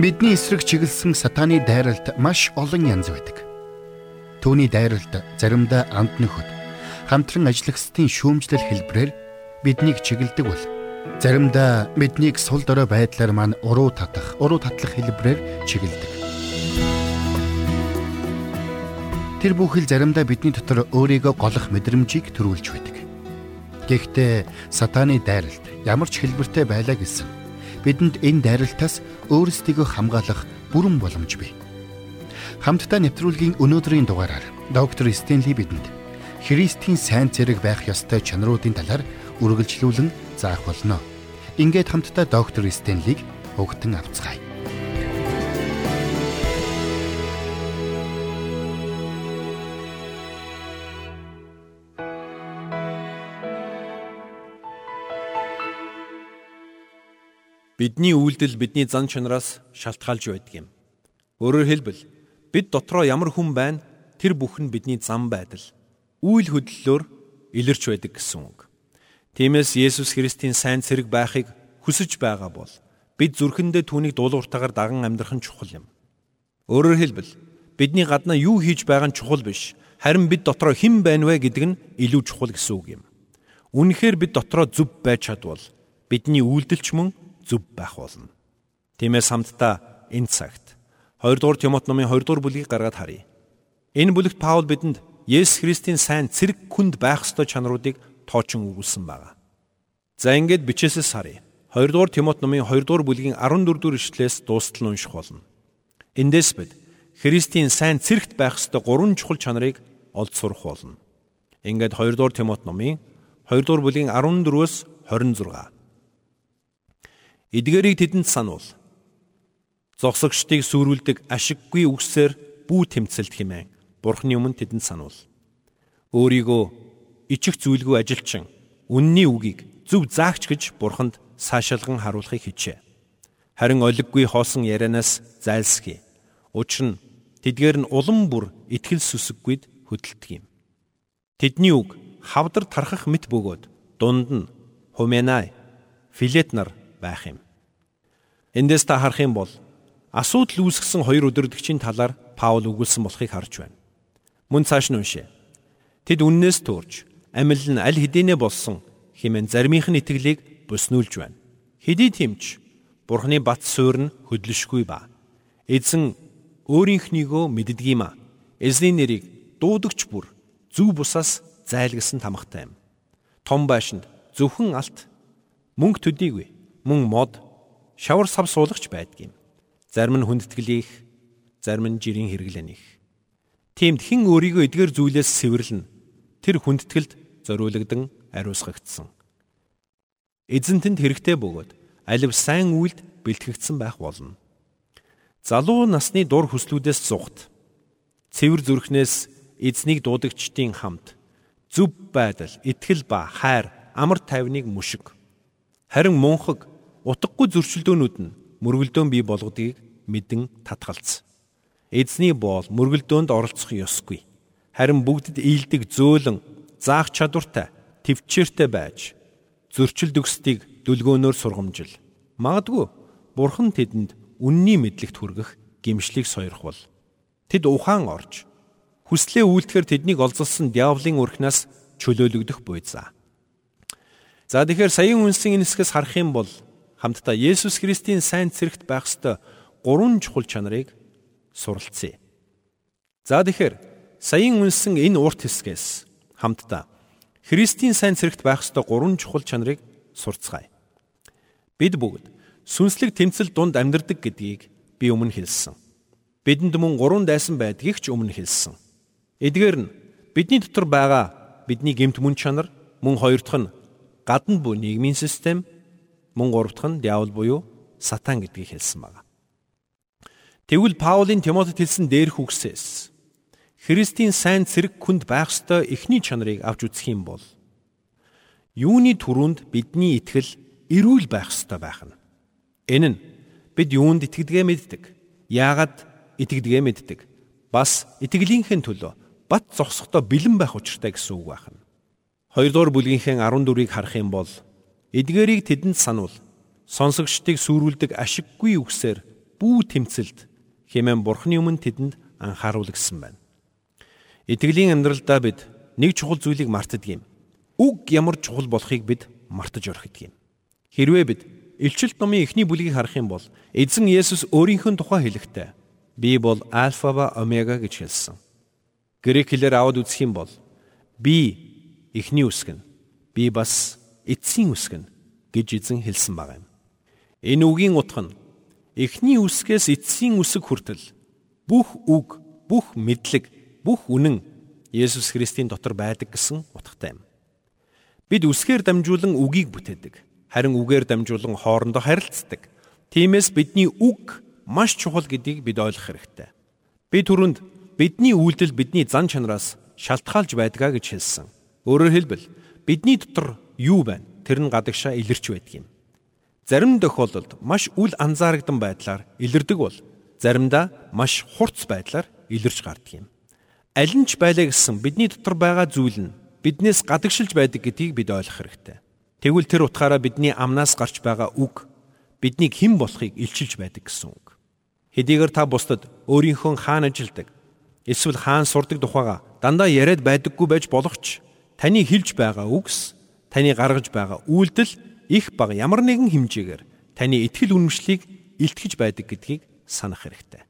Бидний эсрэг чиглэсэн сатааны дайралт маш олон янз байдаг. Түүний дайралт заримдаа амт нөхөд хамтран ажиллагчдын шүүмжлэл хэлбрээр биднийг чиглэдэг бол заримдаа биднийг сул дорой байдлаар маань уруу татах, уруу татлах хэлбрээр чиглэдэг. Тэр бүхэл заримдаа бидний дотор өөрийгөө голох мэдрэмжийг төрүүлж байдаг. Гэхдээ сатааны дайралт ямар ч хэлбэртэй байлаа гэсэн бидэнд энэ дайралтаас өөрсдийгөө хамгаалах бүрэн боломж бий. Хамтдаа нэвтрүүлгийн өнөөдрийн дугаараар доктор Стенли бидэнд Христийн сайн зэрэг байх ёстой чанаруудын талаар үргэлжлүүлэн заах болно. Ингээд хамтдаа доктор Стенлиг өгтөн авцгаая. Бидний үйлдэл бидний зан чанараас шалтгаалж байдаг юм. Өөрөөр хэлбэл бид дотроо ямар хүн байна тэр бүх нь бидний зам байдал, үйл хөдлөлөөр илэрч байдаг гэсэн үг. Тиймээс Есүс Христийн сайн цэрэг байхыг хүсэж байгаа бол бид зүрхэндээ түүнийг дуулууртаагаар даган амьдрах нь чухал юм. Өөрөөр хэлбэл бидний гаднаа юу хийж байгаа нь чухал биш, харин бид дотроо хэн байна вэ гэдэг нь илүү чухал гэсэн үг юм. Үнэхээр бид дотроо зүв байж чадвал бидний үйлдэлч мөн зүв байх болно. Тиймээс хамтдаа энэ цагт 2 дугаар Тимот номын 2 дугаар бүлгийг гаргаад харъя. Энэ бүлэгт Паул бидэнд Есүс Христийн сайн цэрэг хүнд байх ёстой чанаруудыг тоочин өгүүлсэн байна. За ингээд бичээсээс харъя. 2 дугаар Тимот номын 2 дугаар бүлгийн 14 дугаар ишлээс дуустал нь унших болно. Эндээс бид Христийн сайн цэрэгт байх ёстой гурван чухал чанарыг олд сурах болно. Ингээд 2 дугаар Тимот номын 2 дугаар бүлгийн 14-өөс 26 Эдгээрийг тэдэнд сануул. Зогсогчдыг сүрүүлдэг ашиггүй үгсээр бүү тэмцэлт хэмээн Бурхны өмнө тэдэнд сануул. Өөрийгөө ичих зүйлгүй ажилчин үнний үгийг зөв заагч гэж Бурханд саашаалган харуулахыг хичээ. Харин олиггүй хоосон ярианаас зайлсхий. Учир нь тэдгээр нь улам бүр итгэл сүсэггүйд хөдөлдөг юм. Тэдний үг хавдар тархах мэт бөгөөд дунд нь Хуменай, Филет нар байх юм. Эндээс та харах юм бол асуудал үүсгэсэн хоёр өдөрлөгчийн талаар Паул өгүүлсэн болохыг харж байна. Мөн цааш нь уншъя. Тэд үннээс төрж амил нь аль хэдийнэ болсон хэмээн заримынх нь итгэлийг буснуулж байна. Хэдий тэмч Бурхны бат суурь нь хөдлөшгүй ба. Эзэн өөрийнхнийгөө мэддгийм а. Эзний нэрийг дуудагч бүр зүв бусаас зайлгсан тамхтай юм. Том байшинд зөвхөн алт мөнгө төдийгүй мөн мод шавар сав суулагч байдгийм. Зарим нь хүндэтгэлийнх, зарим нь жирийн хэрэглэнийх. Тиймд хэн өөрийгөө эдгээр зүйлээс сэвэрлэн тэр хүндэтгэлд зориулагдсан ариусгагдсан. Эзэнтэнд хэрэгтэй бөгөөд алив сайн үйлд бэлтгэгдсэн байх болно. Залуу насны дур хүслүүдээс зугт цэвэр зүрхнээс эзнийг дуудагчдын хамт зүв байдал, итгэл ба хайр, амар тайвныг мушиг. Харин мунхаг утгагүй зөрчилдөөнүүд нь мөргөлдөөн бий болгодгийг мэдэн татгалц. Эзний боол мөргөлдөөнд оролцох ёсгүй. Харин бүгдэд ийдэг зөөлөн заах чадвартай, төвчээртэй байж зөрчил дөхсдгийг дүлгөөнөөр сургамжил. Магадгүй Бурхан тэдэнд үнний мэдлэгт хүргэх гимшлийг сойрох бол тэд ухаан орж хүслээ үйлдэхэр тэднийг олзолсон диавлын өрхнөөс чөлөөлөгдөх буйзаа. За тэгэхээр саяын үнсийн энэ хэсгээс харах юм бол хамтдаа Есүс Христийн сайн цэрэгт байх ёстой гурван чухал чанарыг суралцъя. За тэгэхээр саяын үнсэн энэ урт хэсгээс хамтдаа Христийн сайн цэрэгт байх ёстой гурван чухал чанарыг сурцгаая. Бид бүгд сүнслэг тэмцэл дунд амьдардаг гэдгийг би өмнө хэлсэн. Бидэнд мөн гурван дайсан байдгийг ч өмнө хэлсэн. Эдгээр нь бидний дотор байгаа бидний гемт мөн чанар, мөн хоёр дахь нь гадна буй нийгмийн систем, мөн гурав дахь нь диавол буюу сатан гэдгийг хэлсэн байна. Тэгвэл Паулийн Тимотед хэлсэн дээрх үгсээс Христийн сайн цэрэг хүнд байх ёстой эхний чанарыг авч үзэх юм бол юуны түрүүнд бидний итгэл эрүүл байх ёстой байх нь. Энэ нь бид юунд итгэдгээ мэддэг, яагаад итгэдгээ мэддэг, бас итгэлийнхээ төлөө бат зогсохдоо бэлэн байх учиртай гэсэн үг байна. 2 дугаар бүлгийнхээ 14-ийг харах юм бол Эдгээрийг тэдэнд сануул. Сонсогчдыг сүрүүлдэг ашиггүй үгсээр бүү тэмцэлд хэмээн Бурхны өмнө тэдэнд анхааруулгсан байна. Итгэлийн амьдралдаа бид нэг чухал зүйлийг мартдаг юм. Үг ямар чухал болохыг бид мартаж орхидог юм. Хэрвээ бид Илчилт номын эхний бүлгийг харах юм бол эзэн Есүс өөрийнхөө тухай хэлэхдээ би бол альфа ба омега гэж хэлсэн. Грек хэлээр аваад үзэх юм бол би эхний үсгэн би бас эцсийн үсгэн гэж эзэн хэлсэн байгаа юм. Энэ үгийн утга нь эхний үсгээс эцсийн үсэг хүртэл бүх үг, бүх мэдлэг, бүх үнэн Есүс Христийн дотор байдаг гэсэн утгатай юм. Бид үсгээр дамжуулан үгийг бүтээдэг харин үгээр дамжуулан хоорондоо харилцдаг. Тиймээс бидний үг маш чухал гэдгийг бид ойлгох хэрэгтэй. Би түрүүнд бидний үйлдэл бидний зан чанараас шалтгаалж байдгаа гэж хэлсэн. Өөрөөр хэлбэл бидний дотор юу байна? Тэр нь гадагшаа илэрч байдаг юм. Зарим тохиолдолд маш үл анзаарагдан байдлаар илэрдэг бол заримдаа маш хурц байдлаар илэрч гардаг юм. Аль нь ч байлаа гэсэн бидний дотор байгаа зүйл нь биднээс гадагшилж байдаг гэдгийг бид ойлгох хэрэгтэй. Тэгвэл тэр утгаараа бидний амнаас гарч байгаа үг биднийг хэн болохыг илчилж байдаг гэсэн үг. Хэдийгээр та бусдад өөрийнхөө хаан ажилдаг эсвэл хаан сурдаг тухайга дандаа яриад байдаггүй байж болох ч таны хэлж байгаа үгс таны гаргаж байгаа үйлдэл их баг ямар нэгэн хэмжээгээр таны итгэл үнэмшлийг илтгэж байдаг гэдгийг санах хэрэгтэй.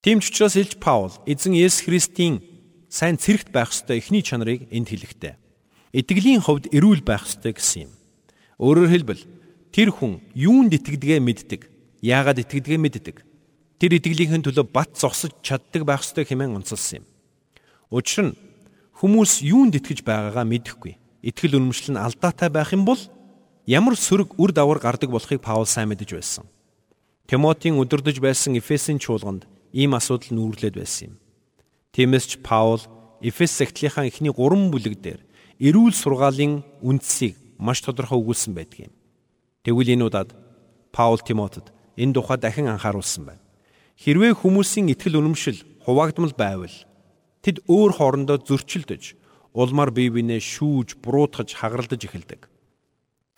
Тийм ч учраас Илж Паул эзэн Есүс Христийн сайн цэрэгт байх ёстой эхний чанарыг энд хэлэхдээ итгэлийн хувьд эрүүл байх ёстой гэсэн юм. Өөрөөр хэлбэл тэр хүн юунд итгэдгээ мэддэг, яагаад итгэдгээ мэддэг. Тэр итгэлийнхэн төлөө бат зогсож чаддаг байх ёстой хэмээн онцолсон юм. Учир нь хүмүүс юунд итгэж байгаагаа мэдэхгүй. Итгэл үнэмшил нь алдаатай байх юм бол ямар сөрөг үр дагавар гардаг болохыг Паул сайн мэдэж байсан. Тимотийн өдөрдөж байсан Эфесийн чуулганд ийм асуудал нүүрлээд байсан юм. Тиймээс ч Паул Эфес цагтлынхаа эхний 3 бүлэг дээр эрүүл сургаалын үндсийг маш тодорхой өгүүлсэн байдаг юм. Тэгвэл энэ удаад Паул Тимотед энэ тухай дахин анхааруулсан байна. Хэрвээ хүмүүсийн итгэл үнэмшил хуваагдмал байвал тэд өөр хоорондоо зөрчилдөж, улмаар бие биенээ шүүж, буруутгаж, хагаралдаж эхэлдэг.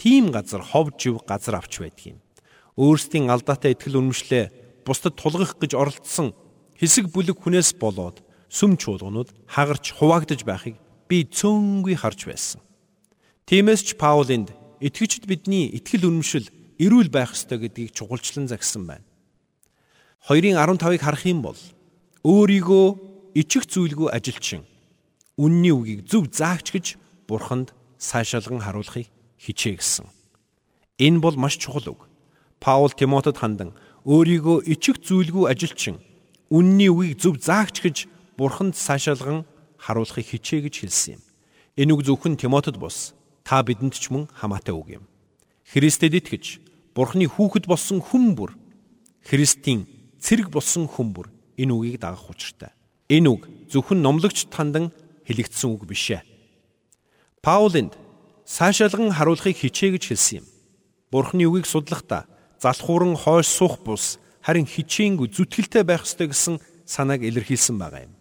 Тийм газар хов жив газар авч байдаг юм. Өөрсдийн алдаатай итгэл үнэмшлээ бусдад тулгах гэж оролдсон хэсэг бүлэг хүнээс болоод сүм чуулганууд хагарч хуваагдаж байхыг би цөөнгүй харж байсан. Тиймээс ч Паул энд итгэгчд бидний итгэл үнэмшил эрүүл байх ёстой гэдгийг чухалчлан загсан байна. 2:15-ыг харах юм бол өөрийгөө ичих зүйлгүй ажилчин үнний үгийг зөв заагч гэж бурханд сайшаалган харуулахыг хичээ гисэн. Энэ бол маш чухал үг. Паул Тимотед хандан өөрийгөө ичих зүйлгүй ажилчин үнний үгийг зөв заагч гэж бурханд сайшаалган харуулахыг хичээ гэж хэлсэн юм. Энэ үг зөвхөн Тимотед бус та бидэнд ч мөн хамаатай үг юм. Христэд итгэж Бурхны хүүхэд болсон хүн бүр Христийн цэрэг болсон хүн бүр энэ үгийг дагах учиртай. Энэ үг зөвхөн номлогч тандан хэлэгдсэн үг биш. Паулинд сайшаалган харуулахыг хичээ гэж хэлсэн юм. Бурхны үгийг судлахдаа залхууран хойш суух бус харин хичээнгүй зүтгэлтэй байх ёстой гэсэн санааг илэрхийлсэн байгаа юм.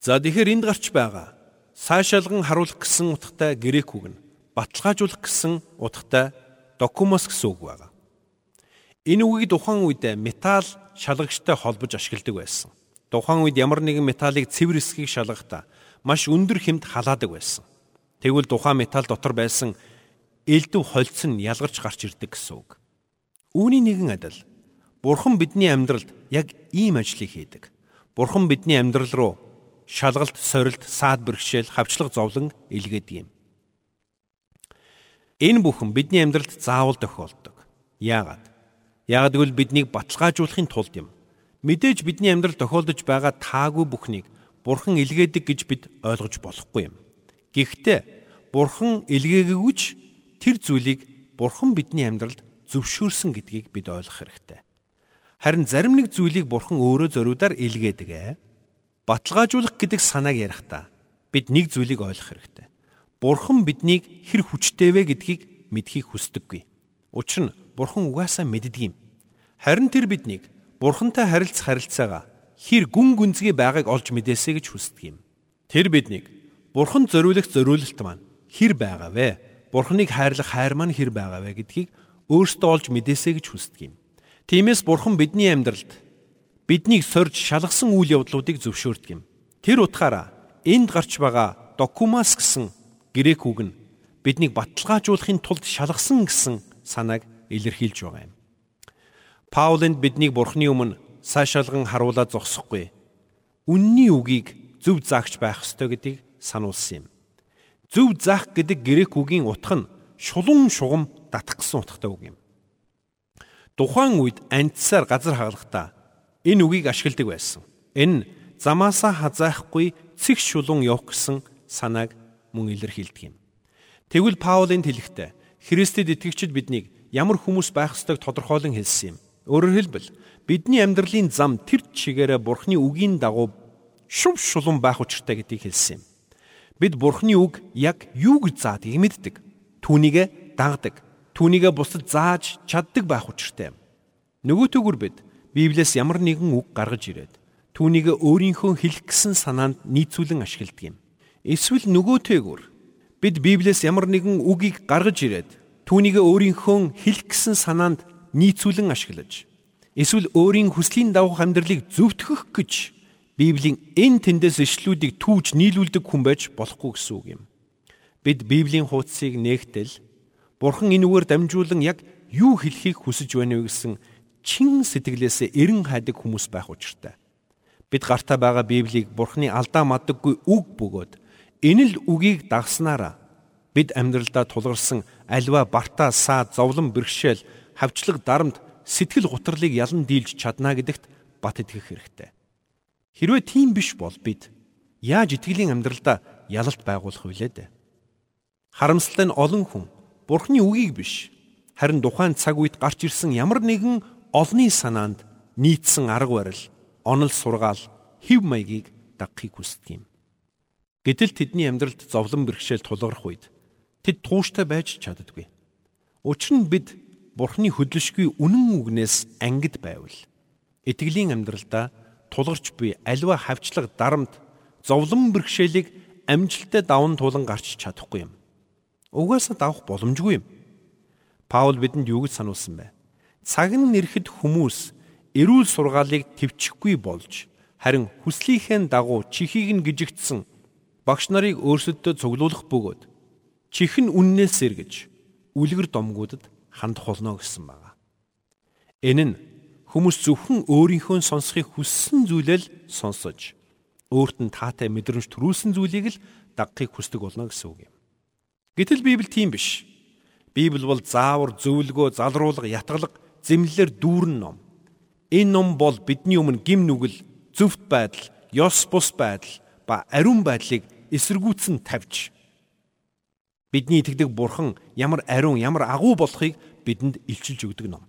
За тэгэхээр энд гарч байгаа сайшаалган харуулах гэсэн утгатай грек үг нь баталгаажуулах гэсэн утгатай докумос гэсэн үг байгаа. Энэ үгийг тухайн үед металл шалгагчтай холбож ашигладаг байсан. Тухайн үед ямар нэгэн металлыг цэвэр эсхийг шалгахдаа маш өндөр хэмт халаадаг байсан. Тэгвэл тухайн металл дотор байсан элдв холц нь ялгарч гарч ирдэг гэсэн үг. Үүний нэгэн адил Бурхан бидний амьдралд яг ийм ажлыг хийдэг. Бурхан бидний амьдрал руу шалгалт, сорилт, саад бэрхшээл, хавчлаг зовлон илгээдэг юм. Энэ бүхэн бидний амьдралд заавал тохиолдог. Яагаад? Яагаад гэвэл биднийг баталгаажуулахын тулд юм. Мэдээж бидний амьдралд тохиолдож байгаа таагүй бүхнийг Бурхан илгээдэг гэж бид ойлгож болохгүй юм. Гэхдээ Бурхан илгээгүйч тэр зүйлийг Бурхан бидний амьдралд зөвшөөрсөн гэдгийг бид ойлгох хэрэгтэй. Харин зарим нэг зүйлийг Бурхан өөрөө зориудаар илгээдэг ээ баталгаажуулах гэдэг санааг ярихдаа бид нэг зүйлийг ойлгох хэрэгтэй. Бурхан биднийг хэр хүчтэй вэ гэдгийг мэдхийг хүсдэггүй. Учир нь Бурхан угаасаа мэддэг юм. Харин тэр биднийг Бурхантай харилцах харилцаагаа хэр гүн гүнзгий байгааг олж мэдээсэй гэж хүсдэг юм. Тэр биднийг Бурханд зориулах зориулалт маань хэр байгаа вэ? Бурханыг хайрлах хайр маань хэр байгаа вэ гэдгийг өөртөө олж мэдээсэй гэж хүсдэг юм. Тиймээс Бурхан бидний амьдралд биднийг сорж шалгасан үйл явдлуудыг зөвшөөрдөг юм. Тэр утгаараа энд гарч байгаа докумас гэсэн грек үг нь биднийг баталгаажуулахын тулд шалгасан гэсэн санааг илэрхийлж байгаа юм. Паулынд биднийг Бурханы өмнө сайшаалган харуулад зогсохгүй. Үнний үгийг зөв заагч байх ёстой гэдгийг сануулсан юм. Зөв заах гэдэг грек үгийн утга нь шулуун шугам татах гэсэн утгатай үг юм. Тухайн үед антсаар газар хагалахдаа энэ үгийг ашигладаг байсан. Энэ замаасаа хазаахгүй цэг шулуун явах гэсэн санааг мөн илэрхийлдэг юм. Тэгвэл Паулын хэлэхдээ Христэд итгэгчид биднийг ямар хүмүүс байх ёстойг тодорхойлон хэлсэн юм. Өөрөөр хэлбэл бидний амьдралын зам тэр чигээрээ Бурхны үгийн дагуу шув шулуун байх учиртай гэдгийг хэлсэн юм. Бид Бурхны үг яг юу гэж заадгийг мэддэг. Түүнийгэ дагдаг. Түүнийгэ бусад зааж чаддаг байх учиртай юм. Нөгөөтөгөр бид Библиэс ямар нэгэн үг гаргаж ирээд түүнийг өөрийнхөө хэлэх гэсэн санаанд нийцүүлэн ашигладаг юм. Эсвэл нөгөөтэйгүр бид Библиэс ямар нэгэн үгийг гаргаж ирээд түүнийг өөрийнхөө хэлэх гэсэн санаанд нийцүүлэн ашиглаж эсвэл өөрийн хүслийн дагуух амьдралыг зөвтгөх гэж Библийн энэ тэндээс ишлүүдийг түүж нийлүүлдэг хүн байж болохгүй гэсэн үг юм. Бид Библийн хуудсыг нээгтэл Бурхан энэ үгээр дамжуулан яг юу хэлхийг хүсэж байна вэ гэсэн чин сэтгэлээсээ эрен хайдаг хүмүүс байх учиртай. Бид гартаа байгаа Библийг Бурхны алдаа мадаггүй үг бөгөөд энэ л үгийг дагснараа бид амьдралдаа тулгарсан альва бартаа саа зовлон бэрхшээл хавчлаг дарамт сэтгэл гутралыг ялан дийлж чадна гэдэгт бат итгэх хэрэгтэй. Хэрвээ тийм биш бол бид яаж итгэлийн амьдралдаа ялалт байгуулах вүлээ дээ? Харамсалтай нь олон хүн Бурхны үгийг биш харин тухайн цаг үед гарч ирсэн ямар нэгэн олонний санаанд нийцсэн арга барил, онол сургаал, хэв маягийг дагахыг хүсдэг юм. Гэтэл тэдний амьдралд зовлон бэрхшээл тулгарх үед тэд тууштай байж чаддаггүй. Учир нь бид Бурхны хөдлөшгүй үнэн үгнээс ангид байвал итгэлийн амьдралдаа тулгарч буй альва хавчлаг дарамт зовлон бэрхшээлийг амжилттай даван тулан гарч чадахгүй юм. Угаасаа давах боломжгүй юм. Паул бидэнд юу гэж сануулсан бэ? Цаг нь нэрэхэд хүмүүс эрүүл сургаалыг твчихгүй болж харин хүслийнхээ дагуу чихийг нь гижигдсэн багш нарыг өөрсөддөө цуглуулах бөгөөд чих нь үннээс сэргэж үлгэр домгуудад хандах болно гэсэн байна. Энэ нь хүмүүс зөвхөн өөрийнхөө сонсохыг хүссэн зүйлэл сонсож өөрт нь таатай мэдрэмж төрүүлсэн зүйлийг л дагахыг хүсдэг болно гэсэн үг юм. Гэтэл Библи тийм биш. Библи бол заавар, зөвлөгөө, залруулга, ятгалга зэмлэлээр дүүрэн ном. Энэ ном бол бидний өмнө гим нүгэл, зөвхт байдал, ёс бус байдал ба ариун байдлыг эсэргүүцэн тавьж бидний итгэдэг бурхан ямар ариун, ямар агуу болохыг бидэнд илчилж өгдөг ном.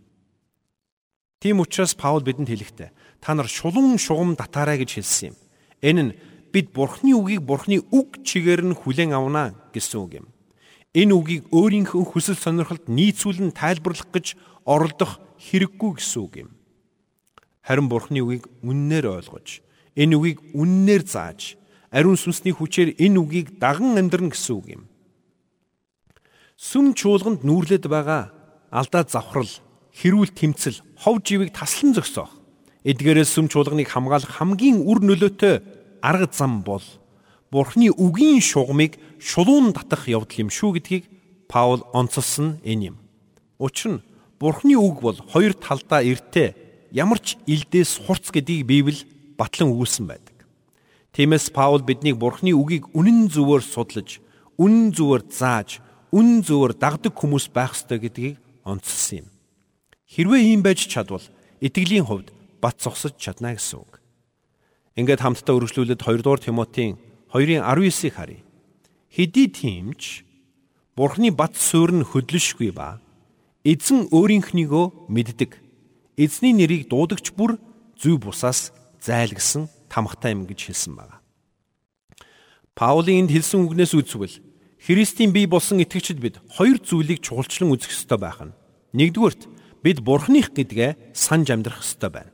Тийм учраас Паул бидэнд хэлэхдээ та нар шулуун шугам татаарай гэж хэлсэн юм. Энэ нь бид бурхны үгийг бурхны үг чигээр нь хүлээн авна гэсэн үг юм. Энэ үгийг өөрийнхөө хүсэл сонирхолд нийцүүлэн тайлбарлах гэж оролдох хэрэггүй гэсэн үг юм. Харин Бурхны үгийг үннээр ойлгож, энэ үгийг үннээр зааж, ариун сүнсний хүчээр энэ үгийг даган амьдрна гэсэн үг юм. Сүм чуулганд нүүрлээд байгаа алдаа завхрал, хэрүүл тэмцэл, хов живийг таслан зогсоох. Эдгээрээс сүм чуулганыг хамгаалах хамгийн үр нөлөөтэй арга зам бол Бурхны үгийн шугамыг шулуун татах явдал юм шүү гэдгийг Паул онцолсон энэ юм. Учир нь Бурхны үг бол хоёр талдаа эртээ ямар ч илдээс хурц гэдгийг Библи батлан өгүүлсэн байдаг. Тиймээс Паул биднийг Бурхны үгийг үнэн зөвөөр судлаж, үнэн зөвөөр зааж, үнэн зөвөөр дагдаг хүмүүс байх ёстой гэдгийг онцлсан юм. Хэрвээ ийм байж чадвал итгэлийн хувьд бат зогсож чадна гэсэн үг. Ингээд хамтдаа үргэлжлүүлээд 2 дугаар Тимотийн 2-ын 19-ыг харъя. Хэдий тиймч Бурхны бат суурь нь хөдлөшгүй ба Эзэн өөрийнхнийгөө мэддэг. Эзний нэрийг дуудагч бүр зүй бусаас зайлгсан тамхтай юм гэж хэлсэн байна. Паулийн энд хэлсэн үгнээс үзвэл Христийн бие болсон итгэгчид бид хоёр зүйлийг чухалчлан үзэх ёстой байх нь. Нэгдүгürt бид Бурхных гэдгээ санаж амьдрах ёстой байна.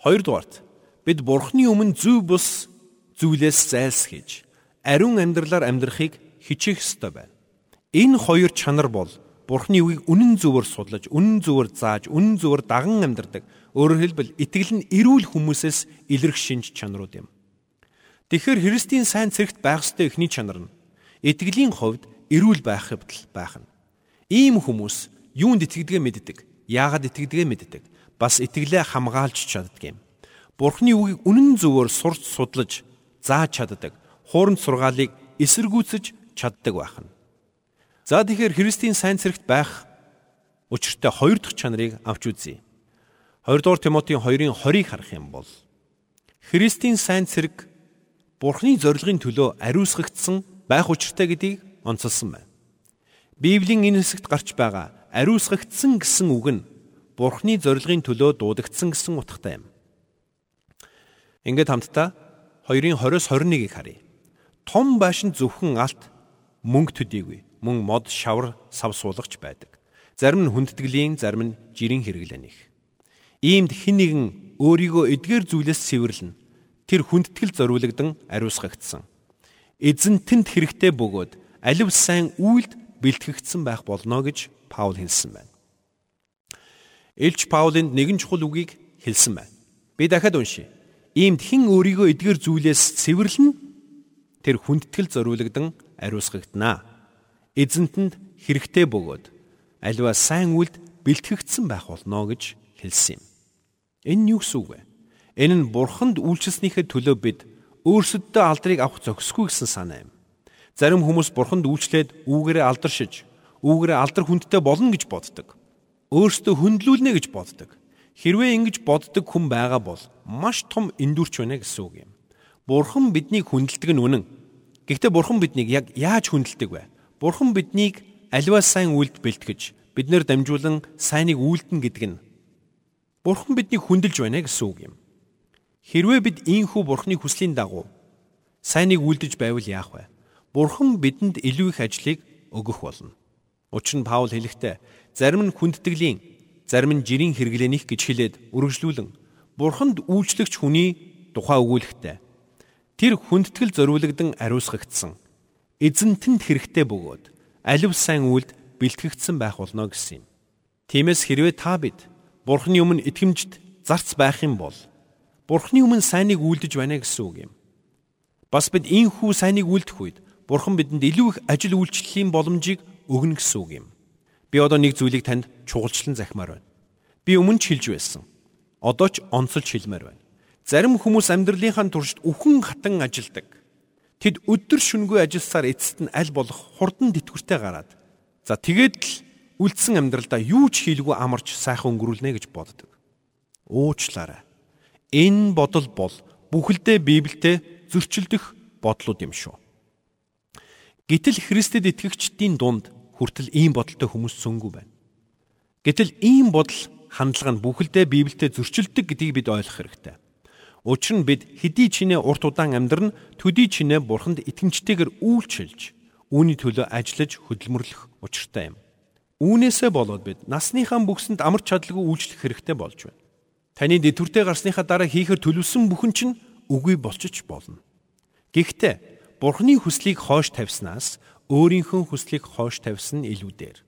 Хоёрдугаарт бид Бурхны өмнө зүй бус зүйлээс зайлсхийж ариун амьдралаар амьдрахыг хичээх ёстой байна. Энэ хоёр чанар бол Бурхны үгийг үнэн зөвөөр судлаж, үнэн зөвөөр зааж, үнэн зөвөөр даган амьдардаг. Өөрөөр хэлбэл итгэл нь эрүүл хүмүүсээс илэрх шинж чанарууд юм. Тэгэхээр Христийн сайн цэрэгт байх ёстой эхний чанар нь итгэлийн хувьд эрүүл байх хэвдэл байх нь. Ийм хүмүүс юунд итгэдгээ мэддэг, яагаад итгэдгээ мэддэг, бас итгэлээ хамгаалж чаддаг юм. Бурхны үгийг үнэн зөвөөр сурч судлаж, зааж чаддаг, хууранд сургаалыг эсэргүүцэж чаддаг байх нь. За тэгэхээр Христийн сайн цэрэгт байх учиртай хоёр дахь чанарыг авч үзье. 2 дугаар Тимотийн 2-ын 20-ыг харах юм бол Христийн сайн цэрэг Бурхны зорилгын төлөө ариусгагдсан байх учиртай гэдгийг онцолсон байна. Библийн энэ хэсэгт гарч байгаа ариусгагдсан гэсэн үг нь Бурхны зорилгын төлөө дуудагдсан гэсэн утгатай юм. Ингээд хамтдаа 2-ын 20-с 21-ийг харъя. Том байшин зөвхөн алт мөнгө төдийгүй мөн мод шавар сав суулгач байдаг. Зарим нь хүндэтгэлийн, зарим нь жирийн хэрэглэнийх. Иймд хэн нэгэн өөрийгөө эдгээр зүйлээс цэвэрлэнэ тэр хүндэтгэл зориулагдсан ариусгагдсан. Эзэнтэнд хэрэгтэй бөгөөд алив сайн үйлд бэлтгэгдсэн байх болно гэж Паул хэлсэн байна. Илч Паулынд нэгэн чухал үгийг хэлсэн байна. Би дахиад уншия. Иймд хэн өөрийгөө эдгээр зүйлээс цэвэрлэн тэр хүндэтгэл зориулагдсан ариусгагдана. Эзэнтэнд хэрэгтэй бөгөөд аливаа сайн үйлд бэлтгэгдсэн байх болно гэж хэлсэн юм. Энэ юу гэсэн үг вэ? Энэ нь бурханд үйлчлснийхээ төлөө бид өөрсөддөө алдрыг авах зохисгүй гэсэн санаа юм. Зарим хүмүүс бурханд үйлчлээд үүгээрээ алдаршиж, үүгээрээ алдар хүндтэй болно гэж боддог. Өөрсдөө хөндлүүлнэ гэж боддог. Хэрвээ ингэж боддог хүн байгаа бол маш том эндүрч байна гэсэн үг юм. Бурхан биднийг хүндэлдэг нь үнэн. Гэхдээ бурхан биднийг яг яаж хүндэлдэг вэ? Бурхан биднийг аливаа сайн үйлд бэлтгэж, биднэр дамжуулан сайныг үйлдэн гэдэг нь Бурхан биднийг хүндэлж байна гэсэн үг юм. Хэрвээ бид ийхүү бурхны хүслийн дагуу сайныг үлдэж байвал яах вэ? Бурхан бидэнд илүү их ажлыг өгөх болно. Учир нь Паул хэлэхдээ зарим нь хүндтгэлийн, зарим нь жирийн хэрэглэнийх гэж хэлээд үргэлжлүүлэн Бурханд үйлчлэгч хүний тухай өгүүлэхтэй. Тэр хүндэтгэл зориулагдсан ариусгагдсан. Эзэнтэнд хэрэгтэй бөгөөд алив сайн үйлд бэлтгэгдсэн байх болно гэсэн юм. Тиймээс хэрвээ та бид Бурханы өмнө итгэмжт зарц байх юм бол Бурхны өмнө сайныг үйлдэж байна гэсэн үг юм. Бас бид ийхүү сайныг үйлдэх үед Бурхан бидэнд илүү их ажил үйлчлэлийн боломжийг өгнө гэсэн үг юм. Би одоо нэг зүйлийг танд чухалчлан захимаар байна. Би өмнө ч хэлж байсан. Одоо ч онцолж хэлмээр байна. Зарим хүмүүс амьдралынхаа туршид үхэн хатан ажилдаг. Тэд өдөр шөнөгүй ажилласаар эцэст нь аль болох хурдан тэтгэвртэй гараад за тэгээд л үлдсэн амьдралдаа юу ч хийлгүй амарч сайхан өнгөрүүлнэ гэж боддог. Уучлаарай. Энэ бодол бол бүхэлдээ Библиэд зөрчилдөх бодлууд юм шүү. Гэтэл Христэд итгэгчдийн дунд хүртэл ийм бодолтой хүмүүс цөнгүү байна. Гэтэл ийм бодол хандлага нь бүхэлдээ Библиэд зөрчилдөг гэдгийг бид ойлгох хэрэгтэй. Учир нь бид хэдий чинээ урт удаан амьдран төдий чинээ бурханд итгэмжтэйгээр үйлчилж үүний төлөө ажиллаж хөдөлмөрлөх учиртай юм. Үүнээсээ болоод бид насныхаа бүксэнд амар чадалгүй үйлчлэх хэрэгтэй болж байна. Таны дэвтүртэй гарсныхаа дараа хийхэр төлөвсөн бүхэн чинь үгүй болчих болно. Гэхдээ Бурхны хүслийг хоош тавьснаас өөрийнхөө хүслийг хоош тавьсан илүү дээр.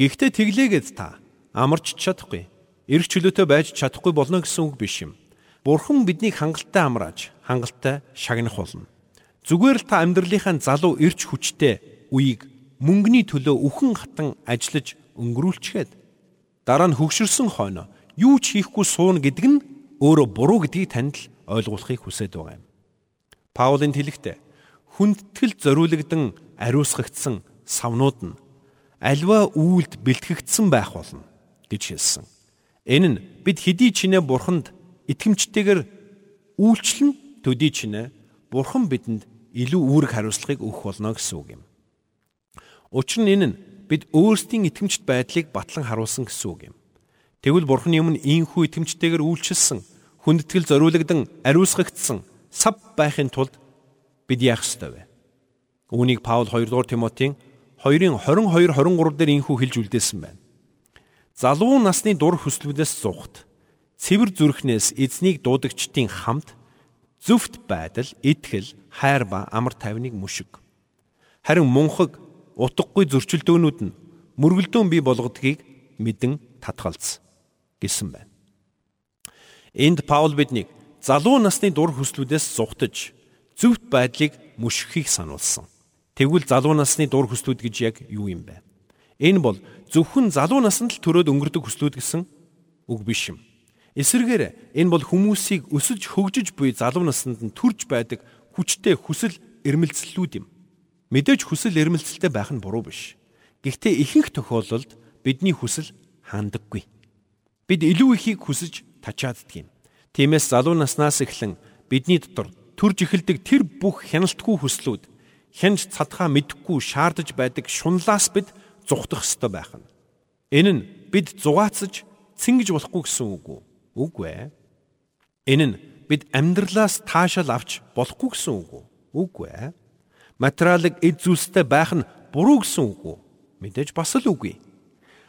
Гэхдээ тэглээгээд та амарч чадахгүй, эрх чөлөөтэй байж чадахгүй болно гэсэн үг биш юм. Бурхан биднийг хангалттай амрааж, хангалттай шагнах болно. Зүгээр л та амьдралынхаа залуу эрч хүчтэй үеийг мөнгөний төлөө үхэн хатан ажиллаж өнгөрүүлчихэд дараа нь хөгшөрсөн хойноо юу ч хийхгүй суuna гэдэг нь өөрөө буруу гэдгийг танд л ойлгуулахыг хүсэж байгаа юм. Паулын хэлэхдээ хүндэтгэл зориулагдсан ариусгагдсан савнууд нь альва үйлд бэлтгэгдсэн байх болно гэж хэлсэн. Энэ нь бид хэдий чинээ бурханд итгэмжтэйгээр үйлчлэн төдий чинээ бурхан бидэнд илүү үүрэг хариуцлагыг өгөх болно гэсэн үг юм. Учир нь энэ нь бид өөрсдийн итгэмжт байдлыг батлан харуулсан гэсэн үг юм. Тэгвэл Бурхны өмнө ийхүү итгэмжтэйгээр үйлчилсэн, хүндэтгэл зориулагдсан, ариусгагдсан сав байхын тулд бид яах ёстой вэ? Үүнийг Паул 2 дугаар Тимотийн 2-ын 22 23 дээр ийхүү хэлж үлдээсэн байна. Залуу насны дур хөслүүдээс зугт, цэвэр зүрхнээс эзнийг дуудагчдын хамт зөвхт байдал, итгэл, хайр ба амар тайвныг мушиг. Харин мунхаг, утгагүй зөрчилдөөнүүд нь мөргөлдөөн бий болгодгийг мэдэн татгалз гэсэн байна. Энд Паул биднийг залуу насны дур хүслүүдээс зугтаж зөвхт байдлыг мөшгөхийг сануулсан. Тэгвэл залуу насны дур хүслүүд гэж яг юу юм бэ? Энэ бол зөвхөн залуу наснд л төрөөд өнгөрдөг хүслүүд гэсэн үг биш юм. Эсвэргээр энэ бол хүмүүсийг өсөж хөгжиж буй залуу наснд нь төрж байдаг хүчтэй хүсэл эрмэлзлүүд юм. Мэдээж хүсэл эрмэлзэлтэй байх нь буруу биш. Гэхдээ ихэнх тохиолдолд бидний хүсэл хаандаггүй. Бид илүү ихийг хүсэж тачааддаг юм. Тиймээс залуу наснаас эхлэн бидний дотор төрж эхэлдэг тэр бүх хяналтгүй хүслүүд хянж цадхаа мэдэхгүй шаардаж байдаг шунлаас бид зүхтах ёстой байх нь. Энэ нь бид зугаацж цэнгэж болохгүй гэсэн үг үү? Үгүй ээ. Энэ нь бид амьдралаас таашаал авч болохгүй гэсэн үг үү? Үгүй ээ. Материалыг эд зүйлстэй байх нь буруу гэсэн үг үү? Мэдээж бас л үгүй.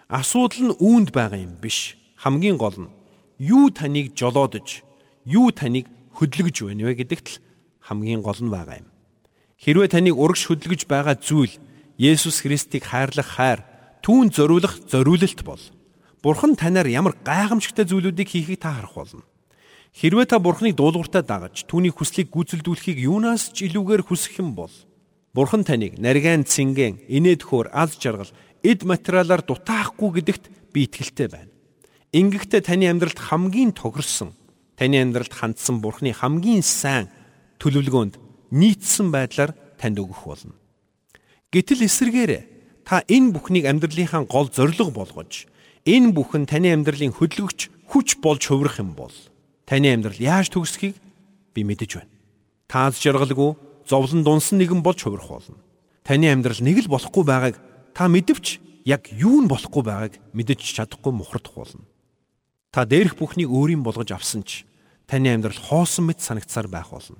Асуудал нь үүнд байгаа юм биш. Хамгийн гол нь юу таныг жолоодож, юу таныг хөдлөж байна вэ гэдэгт л хамгийн гол нь байгаа юм. Хэрвээ таныг урагш хөдлөж байгаа зүйл Есүс Христийг хайрлах хайр, түүн зориулах зориулалт бол Бурхан танаар ямар гайхамшигтай зүйлүүдийг хийхийг та харах болно. Хэрвээ та Бурханыг дуулууртаа дагаж түүний хүслийг гүйцэлдүүлэхийг юунаас ч илүүгээр хүсэх юм бол Бурхан таныг нарийн цэнгэн, инээд хөөр, аз жаргал, эд материалаар дутаахгүй гэдэгт би итгэлтэй байна. Ингэхдээ таны амьдралд хамгийн тохирсон, таны амьдралд хандсан Бурханы хамгийн сайн төлөвлөгөөнд нийцсэн байдлаар танд өгөх болно. Гэтэл эсэргээрээ та энэ бүхнийг амьдралынхаа гол зорилго болгож, энэ бүхэн таны амьдралын хөдөлгөгч хүч болж хувирах юм бол таны амьдрал яаж төгсөхийг би мэдэж байна. Тааз жаргалгүй зовлон дунсан нэгэн болж хувирах болно. Таны амьдрал нэг л болохгүй байгааг та мэдвч яг юу нь болохгүй байгааг мэдэж чадахгүй мухардах болно. Та дээрх бүхнийг өөрийн болгож авсан ч таны амьдрал хоосон мэт санагцсаар байх болно.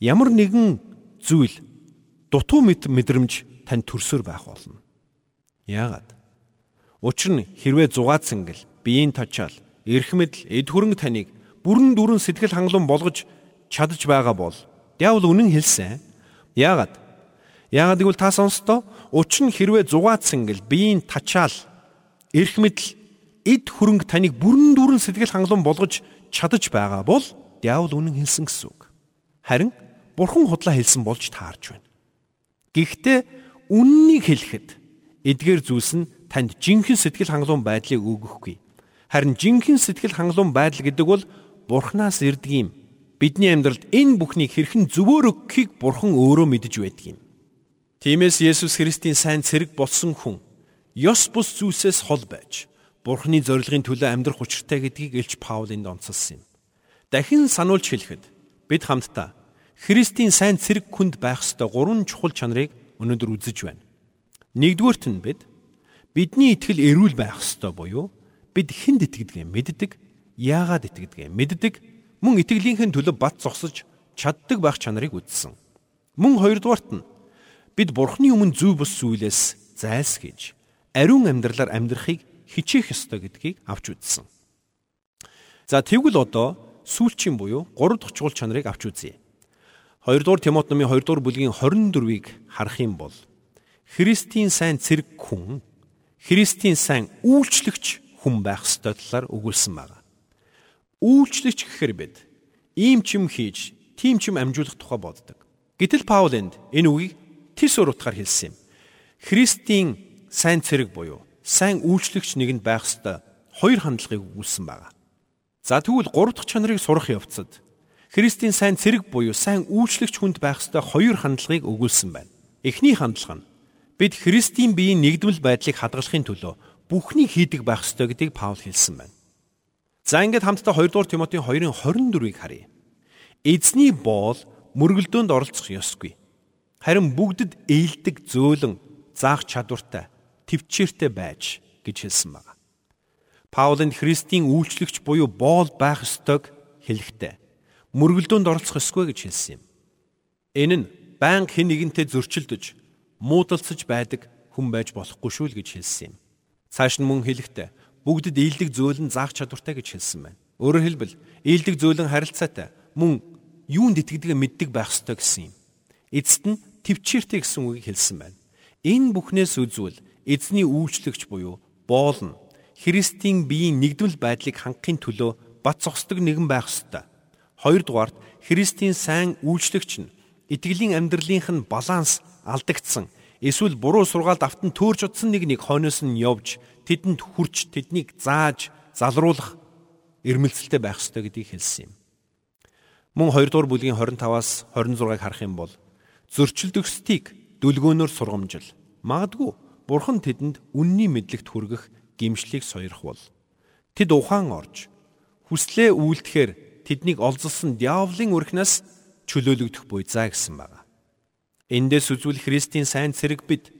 Ямар нэгэн зүйл дутуу мэт мэдрэмж тань төрсөөр байх болно. Яагаад? Учир нь хэрвээ зугаацсан гэл биеийн тачаал, эрх мэдэл, эд хөрөнгө таныг бүрэн дүрэн сэтгэл хангалуун болгож чадаж байгаа бол Диавол үнэн хэлсэн. Яагаад? Яагаад гэвэл та сонстоо учир нь хэрвээ зугаацсан гэл биеийн тачаал эрх мэдэл эд хөрөнгө таныг бүрэн дүүрэн сэтгэл хангалуун болгож чадаж байгаа бол диавол үнэн хэлсэн гэсэн үг. Харин бурхан худлаа хэлсэн болж таарч байна. Гэхдээ үннийг хэлэхэд эдгээр зүйлс нь танд жинхэнэ сэтгэл хангалуун байдлыг өгөхгүй. Харин жинхэнэ сэтгэл хангалуун байдал гэдэг бол бурхнаас ирдэг юм бидний амьдралд энэ бүхнийг хэрхэн зөвөр өгөхийг Бурхан өөрөө мэдэж байдаг юм. Тиймээс Есүс Христийн сайн цэрэг болсон хүн ёс бус зүйлсээс хол байж Бурханы зорилгын төлөө амьдрах учиртай гэдгийг Илч Паул энд онцолсон юм. Дахин сануулж хэлэхэд бид хамтдаа Христийн сайн цэрэг хүнд байх ёстой гурван чухал чанарыг өнөөдөр үзэж байна. Нэгдүгüүрт нь бид бидний итгэл эрүүл байх ёстой буюу бид хүнд итгэдэг юм мэддэг, яагаад итгэдэг юм мэддэг мөн итгэлийнхэн төлөө бат зогсож чаддаг байх чанарыг үзсэн. Мөн хоёрдугаарт нь бид Бурхны өмнө зөв бус зүйлээс зайлсхийж ариун амьдралаар амьдрахыг хичээх ёстой гэдгийг авч үзсэн. За тэгвэл одоо сүүлчийн буюу 3 дахь чухал чанарыг авч үзье. 2 дугаар Тимот номын 2 дугаар бүлгийн 24-ийг харах юм бол Христийн сайн цэрэг хүн Христийн сайн үйлчлэгч хүн байх ёстой талаар өгүүлсэн байна. Үйлчлэгч гэхээр бид ийм ч юм хийж, тийм ч юм амжуулах тухай боддог. Гэтэл Паул энд энэ үгийг тис өр утгаар хэлсэн юм. Христийн сайн цэрэг буюу сайн үйлчлэгч нэгэнд байх ёстой хоёр хандлагыг өгүүлсэн байна. За тэгвэл гурав дахь чанарыг сурах явцад Христийн сайн цэрэг буюу сайн үйлчлэгч хүнд байх ёстой хоёр хандлагыг өгүүлсэн байна. Эхний хандлага нь бид Христийн биеийн нэгдмэл байдлыг хадгалахын төлөө бүхнийг хийдэг байх ёстой гэдгийг Паул хэлсэн байна. За ингээд хамтдаа 2 дугаар Тимотийн 2-ын 24-ыг харъя. Эзний боол мөргөлдөөнд оролцох ёсгүй. Харин бүгдэд ээлдэг зөөлөн заах чадвартай, төвчээртэй байж гэж хэлсэн байна. Паулын Христийн үйлчлэгч буюу боол байх ёстойг хэлэхдээ мөргөлдөөнд оролцох ёсгүй гэж хэлсэн юм. Энэ нь байнга хэн нэгэнтэй зөрчилдөж, муудалцаж байдаг хүн байж болохгүй шүү л гэж хэлсэн юм. Цааш нь мөн хэлэхдээ бүгдэд ийдэг зөөлөн заах чадвартай гэж хэлсэн байна. Өөрөөр хэлбэл ийдэг зөөлөн харилцаатай мөн юунд итгэдэг мэддэг байх ёстой гэсэн юм. Эцэст нь төвчээртэй гэсэн үгийг хэлсэн байна. Энэ бүхнээс үзвэл эзний үйлчлэгч буюу боол нь Христийн биеийн нэгдвэл байдлыг хангахын төлөө бат зогсдог нэгэн байх ёстой. Хоёрдугаарт Христийн сайн үйлчлэгч нь итгэлийн амьдралынх нь баланс алдагдсан эсвэл буруу сургаалд автан төөрж утсан нэг нэг хойноос нь явж тэдэнд хүрч тэднийг зааж залруулах эрмэлзэлтэй байх ёстой гэдгийг хэлсэн юм. Мөн 2 дугаар бүлгийн 25-аас 26-ыг харах юм бол зөрчилдөгсдгийг дүлгөөнөөр сургамжил. Магадгүй Бурхан тэдэнд үнний мэдлэгт хүргэх гимшлийг сойрох бол тэд ухаан орж хүслээ үйлдэхээр тэднийг олзолсон диаволын өрхнөөс чөлөөлөгдөх буй заа гэсэн байна. Эндээс үзвэл Христийн сайн цэрэг бид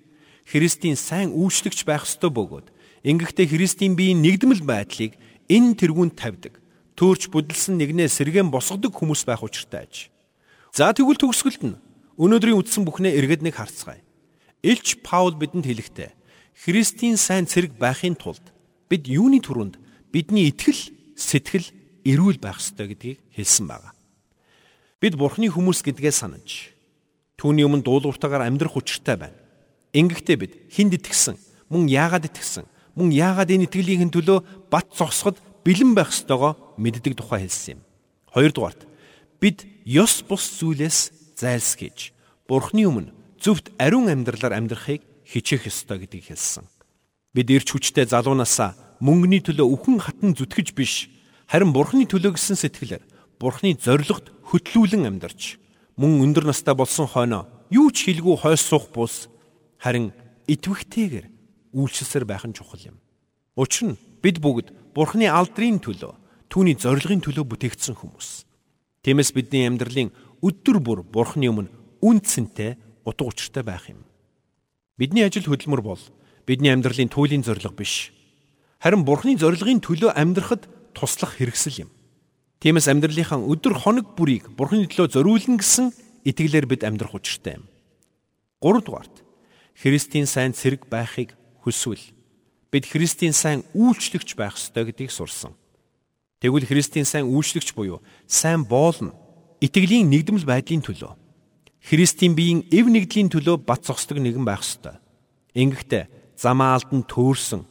Христийн сайн үйлчлэгч байх ёстой бөгөөд ингэхдээ Христийн биеийн нэгдмэл байдлыг энэ тэргүүнд тавьдаг. Төөрч бүдэлсэн нэгнээ сэргэн босгодог хүмүүс байх учиртай аж. За тэгвэл төгсгөлд нь өнөөдрийн үтсэн бүхнээ эргэд нэг харцгаая. Илч Паул бидэнд хэлэхдээ Христийн сайн цэрэг байхын тулд бид юуны түрүүнд бидний итгэл, сэтгэл эрүүл байх ёстой гэдгийг хэлсэн байна. Бид Бурхны хүмүүс гэдгээ санаж түүний өмнө дуулууртаагаар амьдрах учиртай байна. Ингэхдээ бид хинд итгэсэн, мөн яагаад итгэсэн, мөн яагаад энэ итгэлийн төлөө бат зогсоход бэлэн байх ёстойгоо мэддэг тухай хэлсэн юм. Хоёрдугаарт бид ёс бус зүйлээс зайлсхийж Бурхны өмнө зөвхт ариун амьдралаар амьдрахыг хичээх ёстой гэдгийг хэлсэн. Бид ирч хүчтэй залуунаасаа мөнгөний төлөө үхэн хатан зүтгэж биш харин бурхны төлөө гэсэн сэтгэлээр бурхны зоригт хөтлүүлэн амьдарч мөн өндөр настай болсон хойноо юу ч хийлгүй хойс суух бус харин итвэхтэйгэр үйлчлсээр байх нь чухал юм. Учир нь бид бүгд бурхны алдрын төлөө түүний зорилгын төлөө бүтээгдсэн хүмүүс. Тиймээс бидний амьдралын өдөр бүр бурхны өмнө үндсэнтэй утга учиртай байх юм. Бидний ажил хөдөлмөр бол бидний амьдралын туйлын зорилго биш. Харин Бурхны зорилгын төлөө амьдрахад туслах хэрэгсэл юм. Тиймээс амьдралынхаа өдөр хоног бүрийг Бурхны төлөө зориулна гэсэн итгэлээр бид амьдрах учиртай юм. 3 дугаарт Христийн сайн цэрэг байхыг хүсвэл бид Христийн сайн үйлчлэгч байх ёстой гэдгийг сурсан. Тэгвэл Христийн сайн үйлчлэгч буюу сайн боол нь итгэлийн нэгдмэл байдлын төлөө Христийн биеийн эв нэгдлийн төлөө бат зогсдог нэгэн байх ёстой. Ингэхдээ замаа алдан төөрсөн,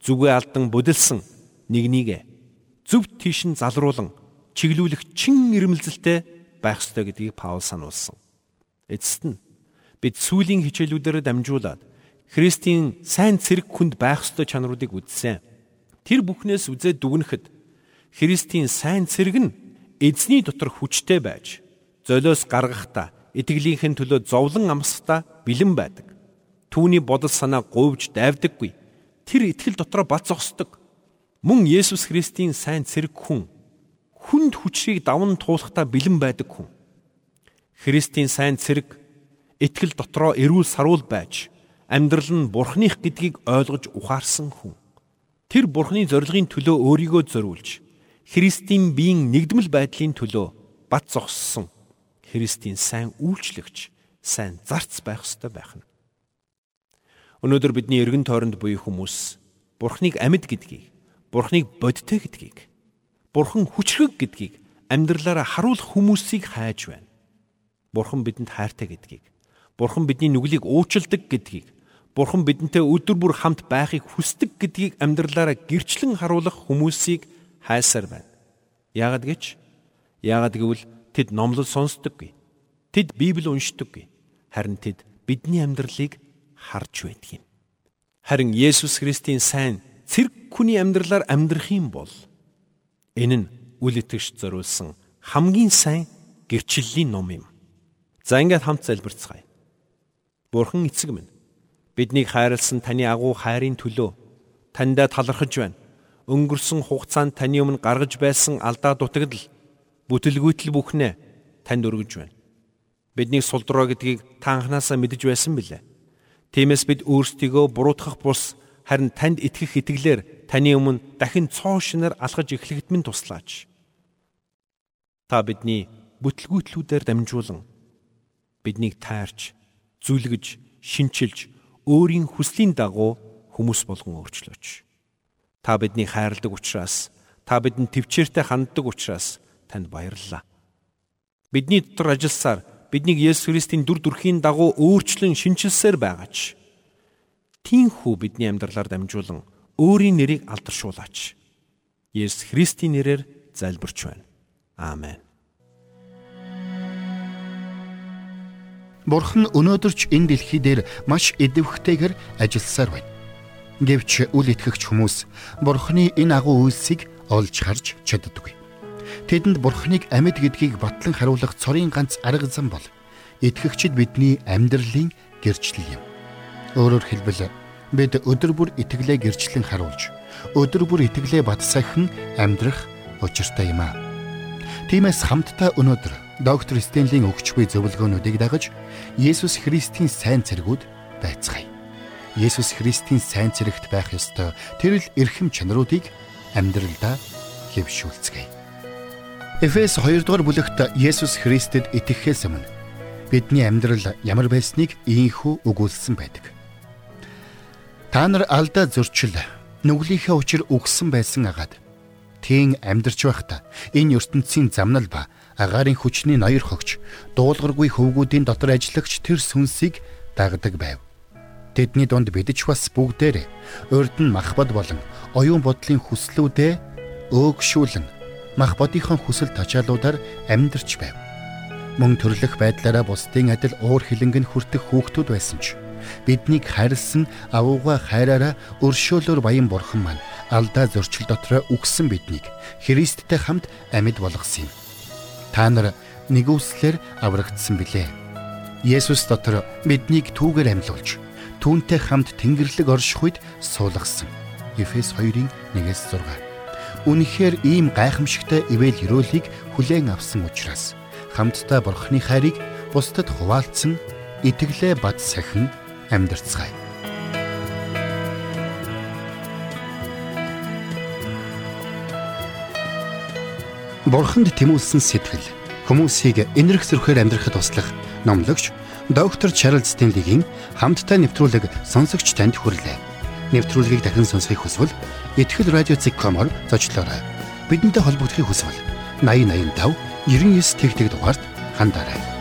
зүгээ алдан бүдэлсэн нэгнийг зөв тийш нь залруулан чиглүүлэх чин ирмэлзэлтэй байх ёстой гэдгийг Паул сануулсан. Эцэст нь бид сүлийн хичээлүүдээр дамжуулаад Христийн сайн цэрэг хүнд байх ёстой чанаруудыг үзсэн. Тэр бүхнээс үзээд дүгнэхэд Христийн сайн цэрэг нь эзний дотор хүчтэй байж золиос гаргахдаа итгэлийнхэн төлөө зовлон амсахдаа бэлэн байдаг. Түүний бодол санаа говьж дайвдаггүй. Тэр итгэл дотроо бат зогсдог. Мөн Есүс Христийн сайн цэрэг хүн хүнд хүчийг даван туулахдаа бэлэн байдаг хүн. Христийн сайн цэрэг итгэл дотроо эрүүл саруул байж амьдрал нь бурхных гэдгийг ойлгож ухаарсан хүн. Тэр бурхны зорилгын төлөө өөрийгөө зориулж Христийн биеийн нэгдмэл байдлын төлөө бат зогссон Христийн сайн үйлчлэгч, сайн зарц байх ёстой байх нь. Өнөөдөр бидний эргэн тойронд буй хүмүүс Бурхныг амьд гэдгийг, Бурхныг бодтой гэдгийг, Бурхан хүчрэг гэдгийг амьдралаараа харуулах хүмүүсийг хайж байна. Бурхан бидэнд хайртай гэдгийг, Бурхан бидний нүглийг уучилдаг гэдгийг, Бурхан бидэнтэй өдөр бүр хамт байхыг хүсдэг гэдгийг амьдралаараа гэрчлэн харуулах хүмүүсийг хайсаар байна. Яагад гэж? Яагад гэвэл Тэд номлол сонсдоггүй. Тэд Библийг уншдаггүй. Харин тэд бидний амьдралыг харж байдаг юм. Харин Есүс Христийн сайн цэрэг хүний амьдралаар амьдрах юм бол энэ нь үл итгэж зориулсан хамгийн сайн гэрчлэлийн ном юм. За ингээд хамт залбирцгаая. Бурхан эцэг минь биднийг хайрлсан таны агуу хайрын төлөө таньдаа талархаж байна. Өнгөрсөн хугацаанд таны өмнө гаргаж байсан алдаа дутагдал бүтэлгүйтэл бүхнээ танд өргөж байна. Бидний сулдроо гэдгийг та анханасаа мэдэж байсан билээ. Тиймээс бид өөрсдийгөө буруутгах бус харин танд итгэх итгэлээр таны өмнө дахин цоо шинээр алхаж эхлэхэд минь туслаач. Та бидний бүтэлгүйтлүүдээр дамжуулан биднийг таарч, зүлгэж, шинчилж, өөрийн хүслийн дагуу хүмүүс болгон өөрчлөөч. Та биднийг хайрладаг учраас, та бидэнд төвчээртэй ханддаг учраас танд баярлалаа. Бидний дотор ажилласаар биднийг Есүс Христийн дүр төрхийн дагуу өөрчлөн шинчилсээр байгаач. тийхүү бидний амьдралаар дамжуулан өөрийн нэрийг алдаршуулаач. Есүс Христийн нэрээр залбирч байна. Аамен. Бурхан өнөөдөр ч энэ дэлхий дээр маш идэвхтэйгээр ажилласаар байна. Гэвч үл итгэгч хүмүүс Бурханы энэ агуу үйлсийг олж харж чаддаггүй. Тэдэнд Бурханыг амьд гэдгийг батлан харуулах цорын ганц арга зам бол итгэгчид бидний амьдралын гэрчлэл юм. Өөрөөр хэлбэл бид өдөр бүр итгэлээ гэрчлэн харуулж, өдөр бүр итгэлээ бат сахин амьдрах учиртай юм аа. Тиймээс хамтдаа өнөөдөр доктор Стенлийн өгч буй зөвлөгөөнүүдийг дагаж Есүс Христийн сайн цэргүүд байцгаая. Есүс Христийн сайн цэрэгт байх ёстой тэрл эрхэм чанаруудыг амьдралдаа хэвшүүлцгээе. Эфес 2 дугаар бүлэгт Есүс Христэд итгэхээс өмнө бидний амьдрал ямар байсныг ийхүү өгүүлсэн байдаг. Та нар алдаа зөрчил нүглийнхээ учир үгсэн байсан агаад тийм амьдарч байхдаа энэ ертөнцийн замнал ба агаарын хүчний ноёр хогч дуулгаргүй хөвгүүдийн дотор ажиллагч тэр сүнсийг дагдаг байв. Тэдний дунд бидж бас бүгдээр урд нь махбод болон оюун бодлын хүслүүдээ өөгшүүлэн мах бодийнхын хүсэл тачаалуудаар амьдарч байв. Мөн төрлөх байдлаараа бусдын адил уур хилэнг нь хүртэх хүүхдүүд байсан ч биднийг хайрлсан авууга хайраараа өршөөлөөр баян бурхан маань алдаа зөрчил дотроо үгсэн биднийг Христтэй хамт амьд болгосон юм та нар нэгүслэр аврагдсан билээ. Есүс дотор биднийг түүгээр амьлуулж түүнтэй хамт Тэнгэрлэг орших үед суулгасан. Эфес 2-ын 1-6. Үнэхээр ийм гайхамшигтай ивэл өрөөлийг хүлээн авсан учраас хамтдаа Бурхны хайрыг бусдад хуваалцсан итгэлээ бат сахин амьдарцгаая. Бурханд тэмүүлсэн сэтгэл хүмүүсийг энэрх зөрхөөр амьдрахад туслах номлогч доктор Чарлз Стенлигийн хамттай нэвтрүүлэг сонсогч танд хүрлээ. Нэвтрүүлгийг дахин сонсохыг хүсвэл ихтгэл радиоцик.com-оор зочлоорой. Бидэнтэй холбогдохыг хүсвэл 8085 99 тэгтэг дугаард хандаарай.